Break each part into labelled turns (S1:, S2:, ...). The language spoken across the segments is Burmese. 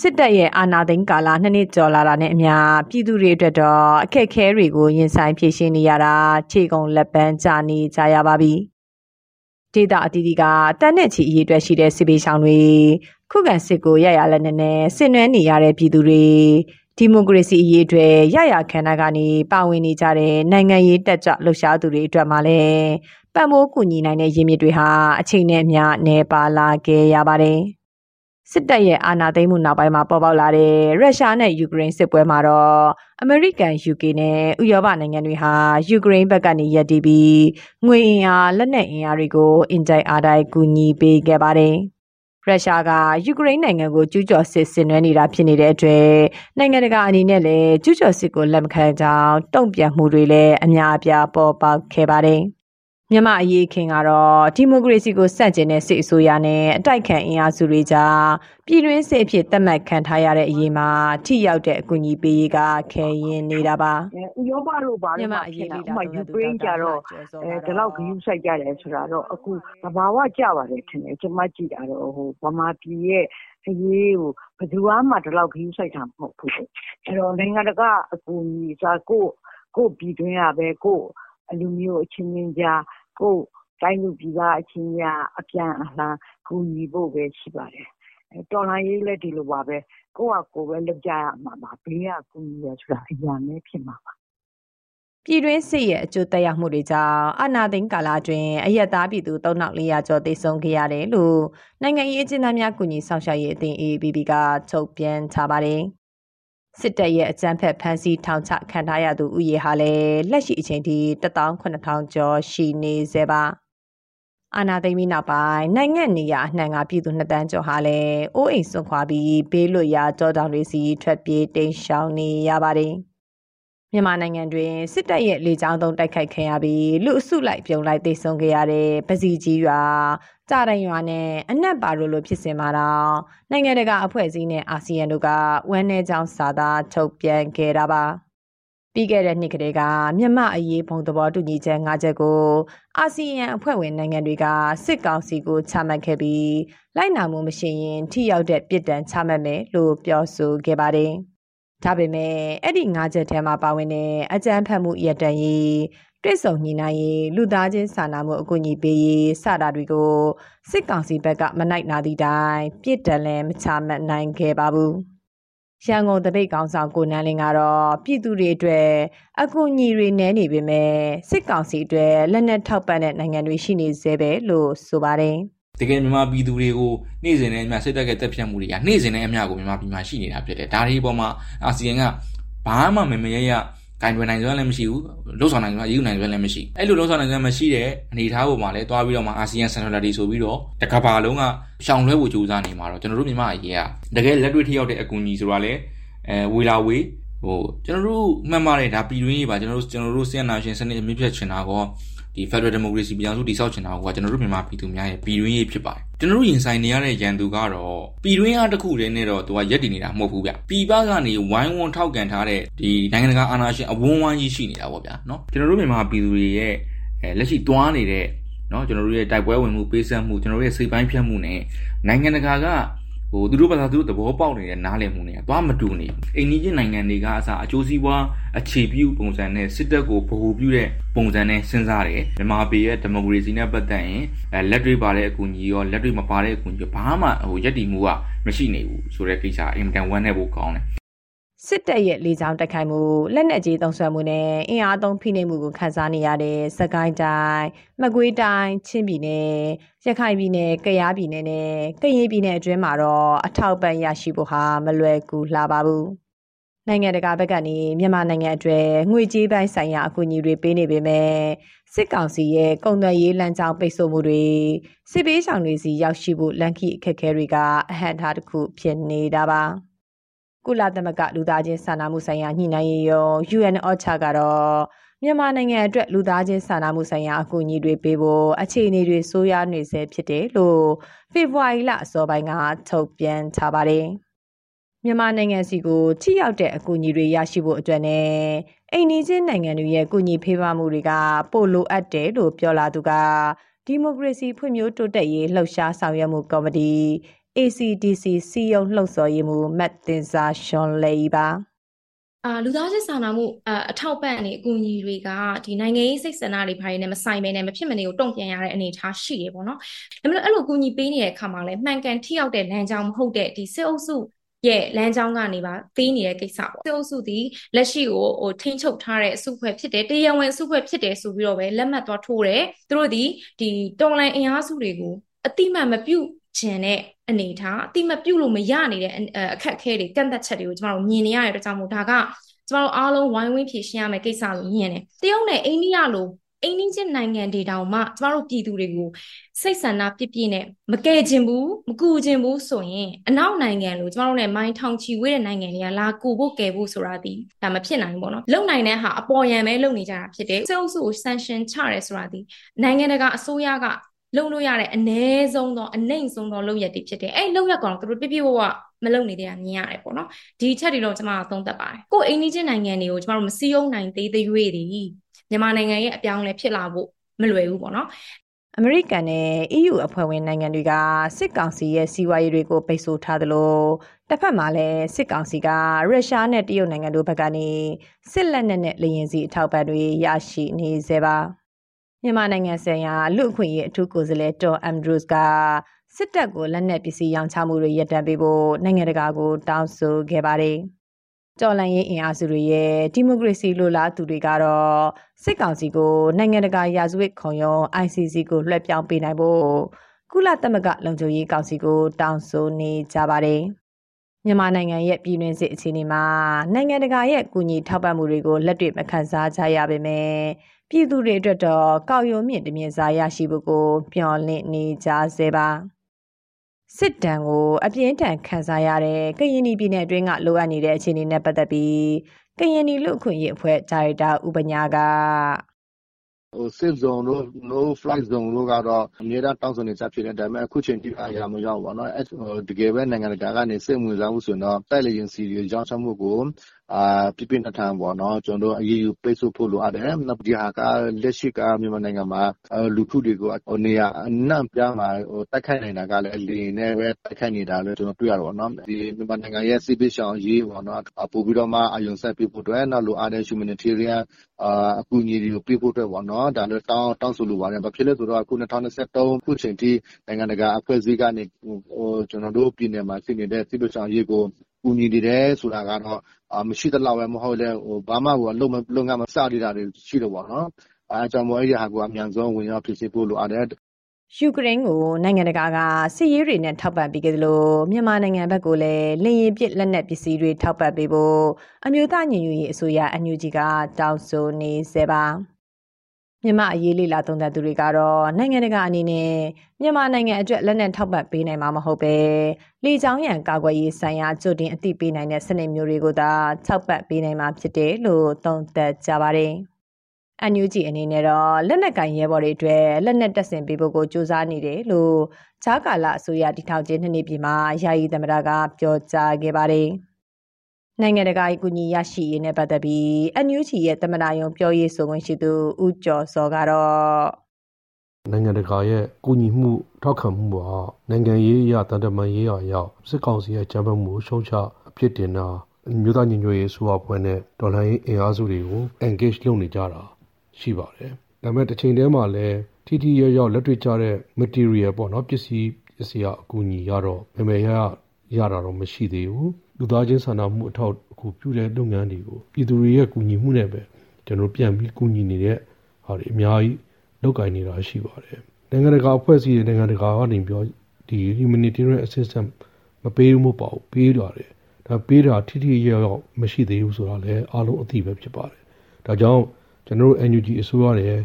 S1: စစ်တပ်ရဲ့အာဏာသိမ်းကာလနှစ်နှစ်ကျော်လာတာနဲ့အမျှပြည်သူတွေအတွက်တော့အခက်အခဲတွေကိုရင်ဆိုင်ဖြေရှင်းနေရတာခြေကုန်လက်ပန်းကြနေကြရပါပြီ။ဒေတာအတီးတီကတန်းနဲ့ချီအရေးအတွက်ရှိတဲ့စစ်ပေးဆောင်တွေခုခံစစ်ကိုရရလက်နဲ့နဲ့ဆင်နွှဲနေရတဲ့ပြည်သူတွေဒီမိုကရေစီအရေးအတွက်ရရခန္ဓာကနေပါဝင်နေကြတဲ့နိုင်ငံရေးတက်ကြွလှုပ်ရှားသူတွေအတွက်မှလည်းပံ့ပိုးကူညီနိုင်တဲ့ရင်းမြစ်တွေဟာအချိန်နဲ့အမျှနေပါလာခဲ့ရပါတယ်။ စစ်တပ်ရဲ့အာဏာသိမ်းမှုနောက်ပိုင်းမှာပေါ်ပေါက်လာတဲ့ရုရှားနဲ့ယူကရိန်းစစ်ပွဲမှာတော့အမေရိကန် UK နဲ့ဥရောပနိုင်ငံတွေဟာယူကရိန်းဘက်ကနေရပ်တည်ပြီးငွေအင်အားလက်နက်အင်အားတွေကိုအင်ဂျိုင်အားတိုင်းကူညီပေးခဲ့ပါတယ်။ရုရှားကယူကရိန်းနိုင်ငံကိုကျူးကျော်စစ်ဆင်နွှဲနေတာဖြစ်နေတဲ့အတွက်နိုင်ငံတကာအနေနဲ့လည်းကျူးကျော်စစ်ကိုလက်မခံကြောင်းတုံ့ပြန်မှုတွေလည်းအများအပြားပေါ်ပေါက်ခဲ့ပါတယ်။ မြန်မာအရေးခင်ကတော့ဒီမိုကရေစီကိုစန့်ကျင်တဲ့စစ်အစိုးရနဲ့အတိုက်ခံအင်အားစုတွေကြားပြည်တွင်းစစ်အဖြစ်သတ်မှတ်ခံထားရတဲ့အရေးမှာထိရောက်တဲ့အကူအညီပေးရေးကခဲရင်နေတာပါ
S2: ဥရောပတို့ပါမြန်မာအရေးလေးဥပမာယူကရိန်းကြတော့အဲဒီလောက်ဂရုစိုက်ကြတယ်ဆိုတာတော့အခုသဘာဝကျပါတယ်ထင်တယ်ကျွန်မကြည့်တာတော့ဟိုဗမာပြည်ရဲ့အရေးကိုဘယ်သူမှဒီလောက်ဂရုစိုက်တာမဟုတ်ဘူးအဲ့တော့နိုင်ငံတကာအကူအညီစာကိုကိုပြည်တွင်းရပဲကို လူမျိုးအချင်းချင်းကြား ကိုယ့်တိုင်းသူပြည်သားအချင်းချင်း အပြန်အလှန် ကူညီဖို့ပဲရှိပါတယ်။တော်လှန်ရေးလည်း ဒီလိုပါပဲ။ကိုယ့်ဟာကိုယ်ပဲ လုပ်ကြရမှာပါ။ဘေးက ကူညီတယ်ဆိုတာ အရန်ပဲဖြစ်မှာပါ။
S1: ပြည်တွင်းစစ်ရဲ့ အကျိုးသက်ရောက်မှုတွေကြောင့် အာဏာသိမ်းကာလအတွင်း အရက်သားပြည်သူ3400ကျော် သေဆုံးခဲ့ရတယ်လို့ နိုင်ငံရေးအကျဉ်းသားများ ကူညီဆောင်ရှားရေးအသင်း AABB ကထုတ်ပြန်ထားပါတယ်။ စစ်တပ်ရဲ့အကြမ်းဖက်ဖမ်းဆီးထောင်ချခံထားရသူဥယေဟာလည်းလက်ရှိအချိန်ထိ18000ကျော်ရှိနေသေးပါအာနာသိမ့်ပြီးနောက်ပိုင်းနိုင်ငံနေရအနှံကပြည်သူနှစ်တန်းကျော်ဟာလည်းအိုးအိမ်စွန့်ခွာပြီးဘေးလွတ်ရာကြောတောင်တွေစီထွက်ပြေးတိမ်းရှောင်နေရပါတယ် မြန်မာနိုင်ငံတွင်စစ်တပ်ရဲ့လေကြောင်းသုံးတိုက်ခိုက်ခံရပြီးလူအစုလိုက်ပြုံလိုက်တိုက်ဆုံခဲ့ရတဲ့ပစီကြီးရွာကြာတိုင်ရွာနဲ့အနက်ပါတို့လိုဖြစ်စဉ်မှာတော့နိုင်ငံတကာအဖွဲ့အစည်းနဲ့အာဆီယံတို့ကဝမ်းနည်းကြောင်းစာသားထုတ်ပြန်ခဲ့တာပါပြီးခဲ့တဲ့နှစ်ကလေးကမြန်မာအရေးဘုံသဘောတူညီချက်၅ချက်ကိုအာဆီယံအဖွဲ့ဝင်နိုင်ငံတွေကစစ်ကောင်စီကိုချမှတ်ခဲ့ပြီးလိုက်နာမှုမရှိရင်ထိရောက်တဲ့ပြည်တံချမှတ်မယ်လို့ပြောဆိုခဲ့ပါတယ်။ ဒါပေမဲ့အဲ့ဒီ၅ချက်ထဲမှာပါဝင်တဲ့အကြမ်းဖက်မှုရတန်ရေးတွေ့ဆုံညှိနှိုင်းရေးလူသားချင်းစာနာမှုအကူအညီပေးရေးစတာတွေကိုစစ်ကောင်စီဘက်ကမနိုင်နာသည့်တိုင်ပြစ်ဒဏ်လည်းမချမှတ်နိုင်ခဲ့ပါဘူး။ရန်ကုန်တပိတ်ကောင်ဆောင်ကိုနန်းလင်းကတော့ပြည်သူတွေအတွက်အကူအညီတွေနဲနေပေမဲ့စစ်ကောင်စီအတွက်လက်နက်ထောက်ပံ့တဲ့နိုင်ငံတွေရှိနေသေးပဲလို့ဆိုပါတယ်
S3: တကယ်မြန်မာပြည်သူတွေကိုနေ့စဉ်နဲ့အမျှစိတ်တက်ကတက်ဖြတ်မှုတွေကနေ့စဉ်နဲ့အမျှကိုမြန်မာပြည်မှာရှိနေတာဖြစ်တယ်ဒါတွေပေါ်မှာအာဆီယံကဘာမှမမရရဂိုင်တွယ်နိုင်စွမ်းလည်းမရှိဘူးလှုပ်ဆောင်နိုင်စွမ်းအယူနိုင်စွမ်းလည်းမရှိအဲ့လိုလှုပ်ဆောင်နိုင်စွမ်းမရှိတဲ့အနေအထားပေါ်မှာလည်းတွားပြီးတော့မှအာဆီယံစင်ထရတီဆိုပြီးတော့တကဘာလုံးကရှောင်လွှဲဖို့ကြိုးစားနေမှာတော့ကျွန်တော်တို့မြန်မာအရေးကတကယ်လက်တွေ့ထိရောက်တဲ့အကူအညီဆိုတာလည်းအဲဝေလာဝေးဟိုကျွန်တော်တို့မှတ်ပါတယ်ဒါပြည်တွင်းရေးပါကျွန်တော်တို့ကျွန်တော်တို့ဆီယနာရှင်စနစ်အမြင့်ဖြတ်ချင်တာကော ဒီ Federal Democracy ပြည်အောင်စုတည်ဆောက်ချင်တာကကျွန်တော်တို့မြန်မာပြည်သူများရဲ့ပြည်တွင်းရေးဖြစ်ပါတယ်ကျွန်တော်တို့ရင်ဆိုင်နေရတဲ့ရန်သူကတော့ပြည်တွင်းအားတစ်ခုတည်းနဲ့တော့သူကရက်တည်နေတာမဟုတ်ဘူးဗျပြည်ပကနေဝိုင်းဝန်းထောက်ကန်ထားတဲ့ဒီနိုင်ငံတကာအာဏာရှင်အဝန်းဝိုင်းကြီးရှိနေတာပေါ့ဗျာเนาะကျွန်တော်တို့မြန်မာပြည်သူတွေရဲ့အဲလက်ရှိတွားနေတဲ့เนาะကျွန်တော်တို့ရဲ့တိုက်ပွဲဝင်မှုပေးဆက်မှုကျွန်တော်တို့ရဲ့စိတ်ပိုင်းဖြတ်မှုနဲ့နိုင်ငံတကာက ဟိုသူတို့ဘာသာသူတို့သဘောပေါက်နေတဲ့နားလည်မှုတွေကသွားမတူနေအိန္ဒိယနိုင်ငံတွေကအစားအကျိုးစီးပွားအခြေပြုပုံစံနဲ့စစ်တပ်ကိုဗဟိုပြုတဲ့ပုံစံနဲ့စဉ်းစားတယ်မြန်မာပြည်ရဲ့ဒီမိုကရေစီနဲ့ပတ်သက်ရင်အဲလက်တွေ့ပါတဲ့အကူအညီရောလက်တွေ့မပါတဲ့အကူအညီဘာမှဟိုယက်တီမှုကမရှိနေဘူးဆိုတဲ့ကိစ္စအင်တန်ဝမ်းနဲ့ဖို့ကောင်းတယ်
S1: စစ်တပ်ရဲ့လေကြောင်းတိုက်ခိုက်မှုလက်နက်ကြီးသုံးဆွဲမှုနဲ့အင်အားသုံးဖိနှိပ်မှုကိုခန်းစားနေရတဲ့စကိုင်းတိုင်းမကွေးတိုင်းချင်းပြည်နယ်ရခိုင်ပြည်နယ်ကယားပြည်နယ်နဲ့ကရင်ပြည်နယ်အတွင်းမှာတော့အထောက်ပံ့ရရှိဖို့ဟာမလွယ်ကူလှပါဘူးနိုင်ငံတကာဘက်ကနေမြန်မာနိုင်ငံအတွက်ငွေကြေးပိုင်းဆိုင်ရာအကူအညီတွေပေးနေပေမဲ့စစ်ကောင်စီရဲ့ကုန်သွယ်ရေးလမ်းကြောင်းပိတ်ဆို့မှုတွေစစ်ပေးဆောင်တွေစီရောက်ရှိဖို့လန်ခီအခက်အခဲတွေကအဟန့်အတားတစ်ခုဖြစ်နေတာပါ ကုလသမဂ္ဂလူသားချင်းစာနာမှုဆိုင်ရာညှိနှိုင်းရေးရုံး UNOCHA ကတော့မြန်မာနိုင်ငံအတွက်လူသားချင်းစာနာမှုဆိုင်ရာအကူအညီတွေပေးဖို့အခြေအနေတွေဆိုးရွားနေဆဲဖြစ်တယ်လို့ဖေဖော်ဝါရီလအစောပိုင်းကထုတ်ပြန်ထားပါတယ်။မြန်မာနိုင်ငံစီကိုထိရောက်တဲ့အကူအညီတွေရရှိဖို့အတွက်နဲ့အိမ်နီးချင်းနိုင်ငံတွေရဲ့ကူညီဖေးပါမှုတွေကပိုလိုအပ်တယ်လို့ပြောလာသူကဒီမိုကရေစီဖွံ့ဖြိုးတိုးတက်ရေးလှုပ်ရှားဆောင်ရွက်မှုကော်မတီ ACDC စီယုံလှုပ်ဆော်ရေးမှူးမတ်တင်စာရှွန်လေပါ
S4: အာလူသားချင်းစာနာမှုအထောက်ပံ့အနေအကူအညီတွေကဒီနိုင်ငံရေးစိတ်ဆန္ဒတွေဘာတွေနဲ့မဆိုင်ဘဲနဲ့မဖြစ်မနေကိုတုံ့ပြန်ရတဲ့အနေအထားရှိတယ်ပေါ့နော်။ဒါပေမဲ့အဲ့လိုအကူအညီပေးနေတဲ့အခါမှာလည်းမှန်ကန်ထိရောက်တဲ့လမ်းကြောင်းမဟုတ်တဲ့ဒီစစ်အုပ်စုရဲ့လမ်းကြောင်းကနေပါသေးနေတဲ့ကိစ္စပေါ့စစ်အုပ်စုဒီလက်ရှိကိုဟိုထိန်းချုပ်ထားတဲ့အစုဖွဲ့ဖြစ်တယ်တရားဝင်အစုဖွဲ့ဖြစ်တယ်ဆိုပြီးတော့ပဲလက်မှတ်သွားထိုးတယ်သူတို့ဒီဒီတော်လိုင်းအင်အားစုတွေကိုအတိမတ်မပြုတ် ခြင်းတဲ့အနေထားအတိမပြုတ်လို့မရနေတဲ့အခက်အခဲတွေကန့်သက်ချက်တွေကိုကျမတို့မြင်နေရတဲ့အတွက်ကြောင့်မို့ဒါကကျမတို့အားလုံးဝိုင်းဝန်းဖြေရှင်းရမယ့်ကိစ္စလို့မြင်တယ်တရုတ်နဲ့အိန္ဒိယလိုအိန္ဒိချင်းနိုင်ငံတွေတောင်မှကျမတို့ပြည်သူတွေကိုစိတ်ဆန္ဒပြပြနဲ့မကယ်ခြင်းဘူးမကူခြင်းဘူးဆိုရင်အနောက်နိုင်ငံလို့ကျမတို့နဲ့မိုင်းထောင်ချီဝေးတဲ့နိုင်ငံတွေကလာကူဖို့ကယ်ဖို့ဆိုတာဒီဒါမဖြစ်နိုင်ဘူးပေါ့နော်လုံနိုင်တဲ့ဟာအပေါ်ယံပဲလုံနေကြတာဖြစ်တယ်စေအုပ်စုကို sanction ချရဲဆိုတာဒီနိုင်ငံတကာအစိုးရက လုံလို့ရတဲ့အ ਨੇ ဆုံးသောအနှိမ့်ဆုံးသောလုံရက်တွေဖြစ်တယ်အဲ့လုံရက်ကောင်သူတို့ပြပြဝဝမလုံနေတဲ့မြင်ရတယ်ပေါ့နော်ဒီချက်တွေတော့ကျွန်မသုံးသပ်ပါတယ်ကိုအိန္ဒိချင်းနိုင်ငံတွေကိုကျွန်တော်တို့မစည်းရုံးနိုင်သေးသေး၍ဒီမြန်မာနိုင်ငံရဲ့အပြောင်းလဲဖြစ်လာဖို့မလွယ်ဘူးပေါ့နော်
S1: အမေရိကန်နဲ့ EU အဖွဲ့ဝင်နိုင်ငံတွေကစစ်ကောင်စီရဲ့စီးပွားရေးတွေကိုပိတ်ဆို့ထားသလိုတစ်ဖက်မှာလည်းစစ်ကောင်စီကရုရှားနဲ့တရုတ်နိုင်ငံတို့ဘက်ကနေစစ်လက်နက်နဲ့လေရင်စီအထောက်ပံ့တွေရရှိနေစေပါ မြန်မာနိုင်ငံဆိုင်ရာလူ့အခွင့်အရေးအထူးကိုယ်စားလှယ်တော်အမ်ဒရုစ်ကစစ်တပ်ကိုလက်နက်ပစ္စည်းရောင်းချမှုတွေရပ်တန့်ပေးဖို့နိုင်ငံတကာကိုတောင်းဆိုခဲ့ပါတယ်။တော်လန်ရေးအင်အားစုတွေရဲ့ဒီမိုကရေစီလိုလားသူတွေကတော့စစ်ကောင်စီကိုနိုင်ငံတကာရာဇဝတ်ခုံရုံး ICC ကိုလွှဲပြောင်းပေးနိုင်ဖို့ကုလသမဂ္ဂလုံခြုံရေးကောင်စီကိုတောင်းဆိုနေကြပါတယ်။ မြန်မာနိုင်ငံရဲ့ပြည်တွင်းစစ်အခြေအနေမှာနိုင်ငံတကာရဲ့ကူညီထောက်ပံ့မှုတွေကိုလက်တွေ့မခံစားကြရပါမယ်။ပြည်သူတွေအတွက်တော့ကောက်ရုံမြင့်တမြင့်စားရရှိဖို့ကိုမျှော်လင့်နေကြစေပါ။စစ်တမ်းကိုအပြင်းထန်ခံစားရတဲ့ကရင်ပြည်နယ်အတွင်းကလိုအပ်နေတဲ့အခြေအနေနဲ့ပတ်သက်ပြီးကရင်လူ့အခွင့်အရေးအဖွဲ့ဒါရိုက်တာဥပညာက
S5: ဟို safe zone တို့ no flight zone တို့ကတော့ အများအားတောင်းဆိုနေကြဖြစ်တယ် ဒါပေမဲ့ အခုချိန်ထိ အရာမရောက်ပါတော့အဲတကယ်ပဲ နိုင်ငံတကာကနေ စိတ်ဝင်စားမှုဆိုတော့ တိုက်လေရင်စီတွေ ရောင်းချမှုကိုအာပြပြထထန်ပေါ့နော် ကျွန်တော်တို့ အရေးယူပိတ်ဆို့ဖို့ လိုအပ်တယ်။နောက်ဒီဟာက လက်ရှိက မြန်မာနိုင်ငံမှာ လူထုတွေကိုဟိုနေရာအနှံ့ပြားမှာဟိုတိုက်ခိုက်နေတာကလည်း လေနဲ့ပဲ တိုက်ခိုက်နေတာလို့ကျွန်တော်တွေ့ရတော့နော်။ဒီမြန်မာနိုင်ငံရဲ့ စစ်ပေးရှောင်ရေးပေါ့နော် ပို့ပြီးတော့မှအယုံဆက်ပြဖို့အတွက် နောက်လိုအပ်တဲ့ humanitarian အာအကူအညီတွေကိုပြဖို့အတွက်ပေါ့နော် ဒါလည်းတောင်း တောင်းဆိုလိုပါတယ်။ဘာဖြစ်လဲဆိုတော့ အခု2023ခုချိန်ထိ နိုင်ငံတကာအဖွဲ့အစည်းကနေဟိုကျွန်တော်တို့ ပြည်နယ်မှာ ရှိနေတဲ့ စစ်ပေးရှောင်ရေးကို ကူညီနေတယ်ဆိုတာကတော့ မရှိသလောက်ပဲမဟုတ်လဲဘာမှကို လုပ်ငန်း မစသေးတာတွေ ရှိတယ်ပေါ့နော်။အဲဒါကြောင့်မို့ အဲဒီဟာကို အမြန်ဆုံး ဝင်ရောက်ဖြေရှင်းဖို့ လိုအပ်တယ်။
S1: ယူကရိန်းကို နိုင်ငံတကာက စစ်ရေးတွေနဲ့ ထောက်ပံ့ပေးခဲ့သလို မြန်မာနိုင်ငံဘက်ကိုလည်းလင်ရင်ပစ် လက်နက်ပစ္စည်းတွေ ထောက်ပံ့ပေးဖို့ အမျိုးသားညီညွတ်ရေးအစိုးရအန်ယူဂျီကတောင်းဆိုနေစေပါ။ မြန်မာအရေးလေလာသုံးသပ်သူတွေကတော့နိုင်ငံတကာအနေနဲ့မြန်မာနိုင်ငံအတွက်လက်နက်ထောက်ပံ့ပေးနိုင်မှာမဟုတ်ပဲလေကြောင်းရန်ကာကွယ်ရေးဆိုင်ရာကြိုတင်အသိပေးနိုင်တဲ့စနစ်မျိုးတွေကိုသာထောက်ပံ့ပေးနိုင်မှာဖြစ်တယ်လို့သုံးသပ်ကြပါတယ်။ NUG အနေနဲ့တော့လက်နက်ကင်ရဲဘော်တွေအတွက်လက်နက်တပ်ဆင်ပေးဖို့ကိုစူးစမ်းနေတယ်လို့ဂျာကာလာအစိုးရတည်ထောင်ခြင်းနှစ်နှစ်ပြည်မှာယာယီသမ္မတကပြောကြားခဲ့ပါတယ်။ နိုင်ငံတကာအကူအညီရရှိရေးနဲ့ပတ်သက်ပြီး NUG ရဲ့သမ္မတယုံပြောရေးဆိုခွင့်ရှိသူဦးကျော်စောကတော့
S6: နိုင်ငံတကာရဲ့ကူညီမှုထောက်ခံမှုဟာနိုင်ငံရေးအရတန်တမာရေးအရာစစ်ကောင်စီရဲ့ကြမ်းဖက်မှုရှုံချအဖြစ်တင်တာမြို့သားညီညွတ်ရေးဆိုအဖွဲ့နဲ့ဒေါ်လာရေးအင်အားစုတွေကို engage လုပ်နေကြတာရှိပါတယ်။ဒါပေမဲ့တစ်ချိန်တည်းမှာလည်းထိထိရရောက်လက်တွေ့ကျတဲ့ material ပေါ့နော်ပစ္စည်းပစ္စည်းအကူအညီရတော့မမေရရတာတော့မရှိသေးဘူး လူသားချင်းစာနာမှုအထောက်အကူပြုတဲ့လုပ်ငန်းတွေကိုပြည်သူတွေရဲ့ကူညီမှုနဲ့ပဲကျွန်တော်ပြန်ပြီးကူညီနေတဲ့ဟာတွေအများကြီးလုပ်ကိုင်နေတာရှိပါတယ်နိုင်ငံတကာအဖွဲ့အစည်းတွေနိုင်ငံတကာကနေပြောဒီ humanitarian assistance မပေးဘူးမပေါ့ပေးလာတယ်ဒါပေးတာထိထိရောက်ရောက်မရှိသေးဘူးဆိုတာလည်းအားလုံးအသိပဲဖြစ်ပါတယ်ဒါကြောင့်ကျွန်တော်တို့ NUG အစိုးရရဲ့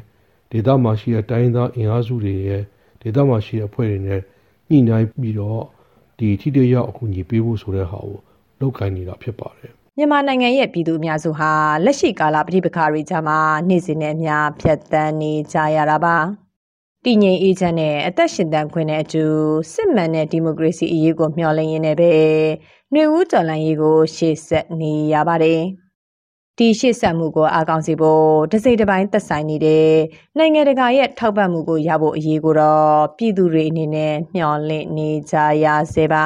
S6: ဒေသမှာရှိတဲ့တိုင်းသားအင်အားစုတွေရဲ့ဒေသမှာရှိတဲ့အဖွဲ့တွေနဲ့ညှိနှိုင်းပြီးတော့ဒီထိတရရောက်အကူအညီပေးဖို့ဆိုတဲ့ဟာကို လုပ်ကိုင်နေတာဖြစ်ပါတယ်
S1: မြန်မာနိုင်ငံရဲ့ပြည်သူအများစုဟာလက်ရှိကာလပဋိပက္ခတွေကြားမှာနေ့စဉ်နဲ့အမျှဖြတ်သန်းနေကြရတာပါတည်ငြိမ်အေးချမ်းနဲ့အသက်ရှင်သန်ခွင့်နဲ့အတူစစ်မှန်တဲ့ဒီမိုကရေစီအရေးကိုမျှော်လင့်ရင်းနဲ့ပဲနှွေဦးတော်လှန်ရေးကို ရှေ့ဆက်နေရပါတယ်ဒီရှေ့ဆက်မှုကိုအားကောင်းစေဖို့တစိမ့်တစ်ပိုင်းသက်ဆိုင်နေတဲ့နိုင်ငံတကာရဲ့ထောက်ပံ့မှုကိုရဖို့အရေးကိုတော့ပြည်သူတွေအနေနဲ့မျှော်လင့်နေကြရစေပါ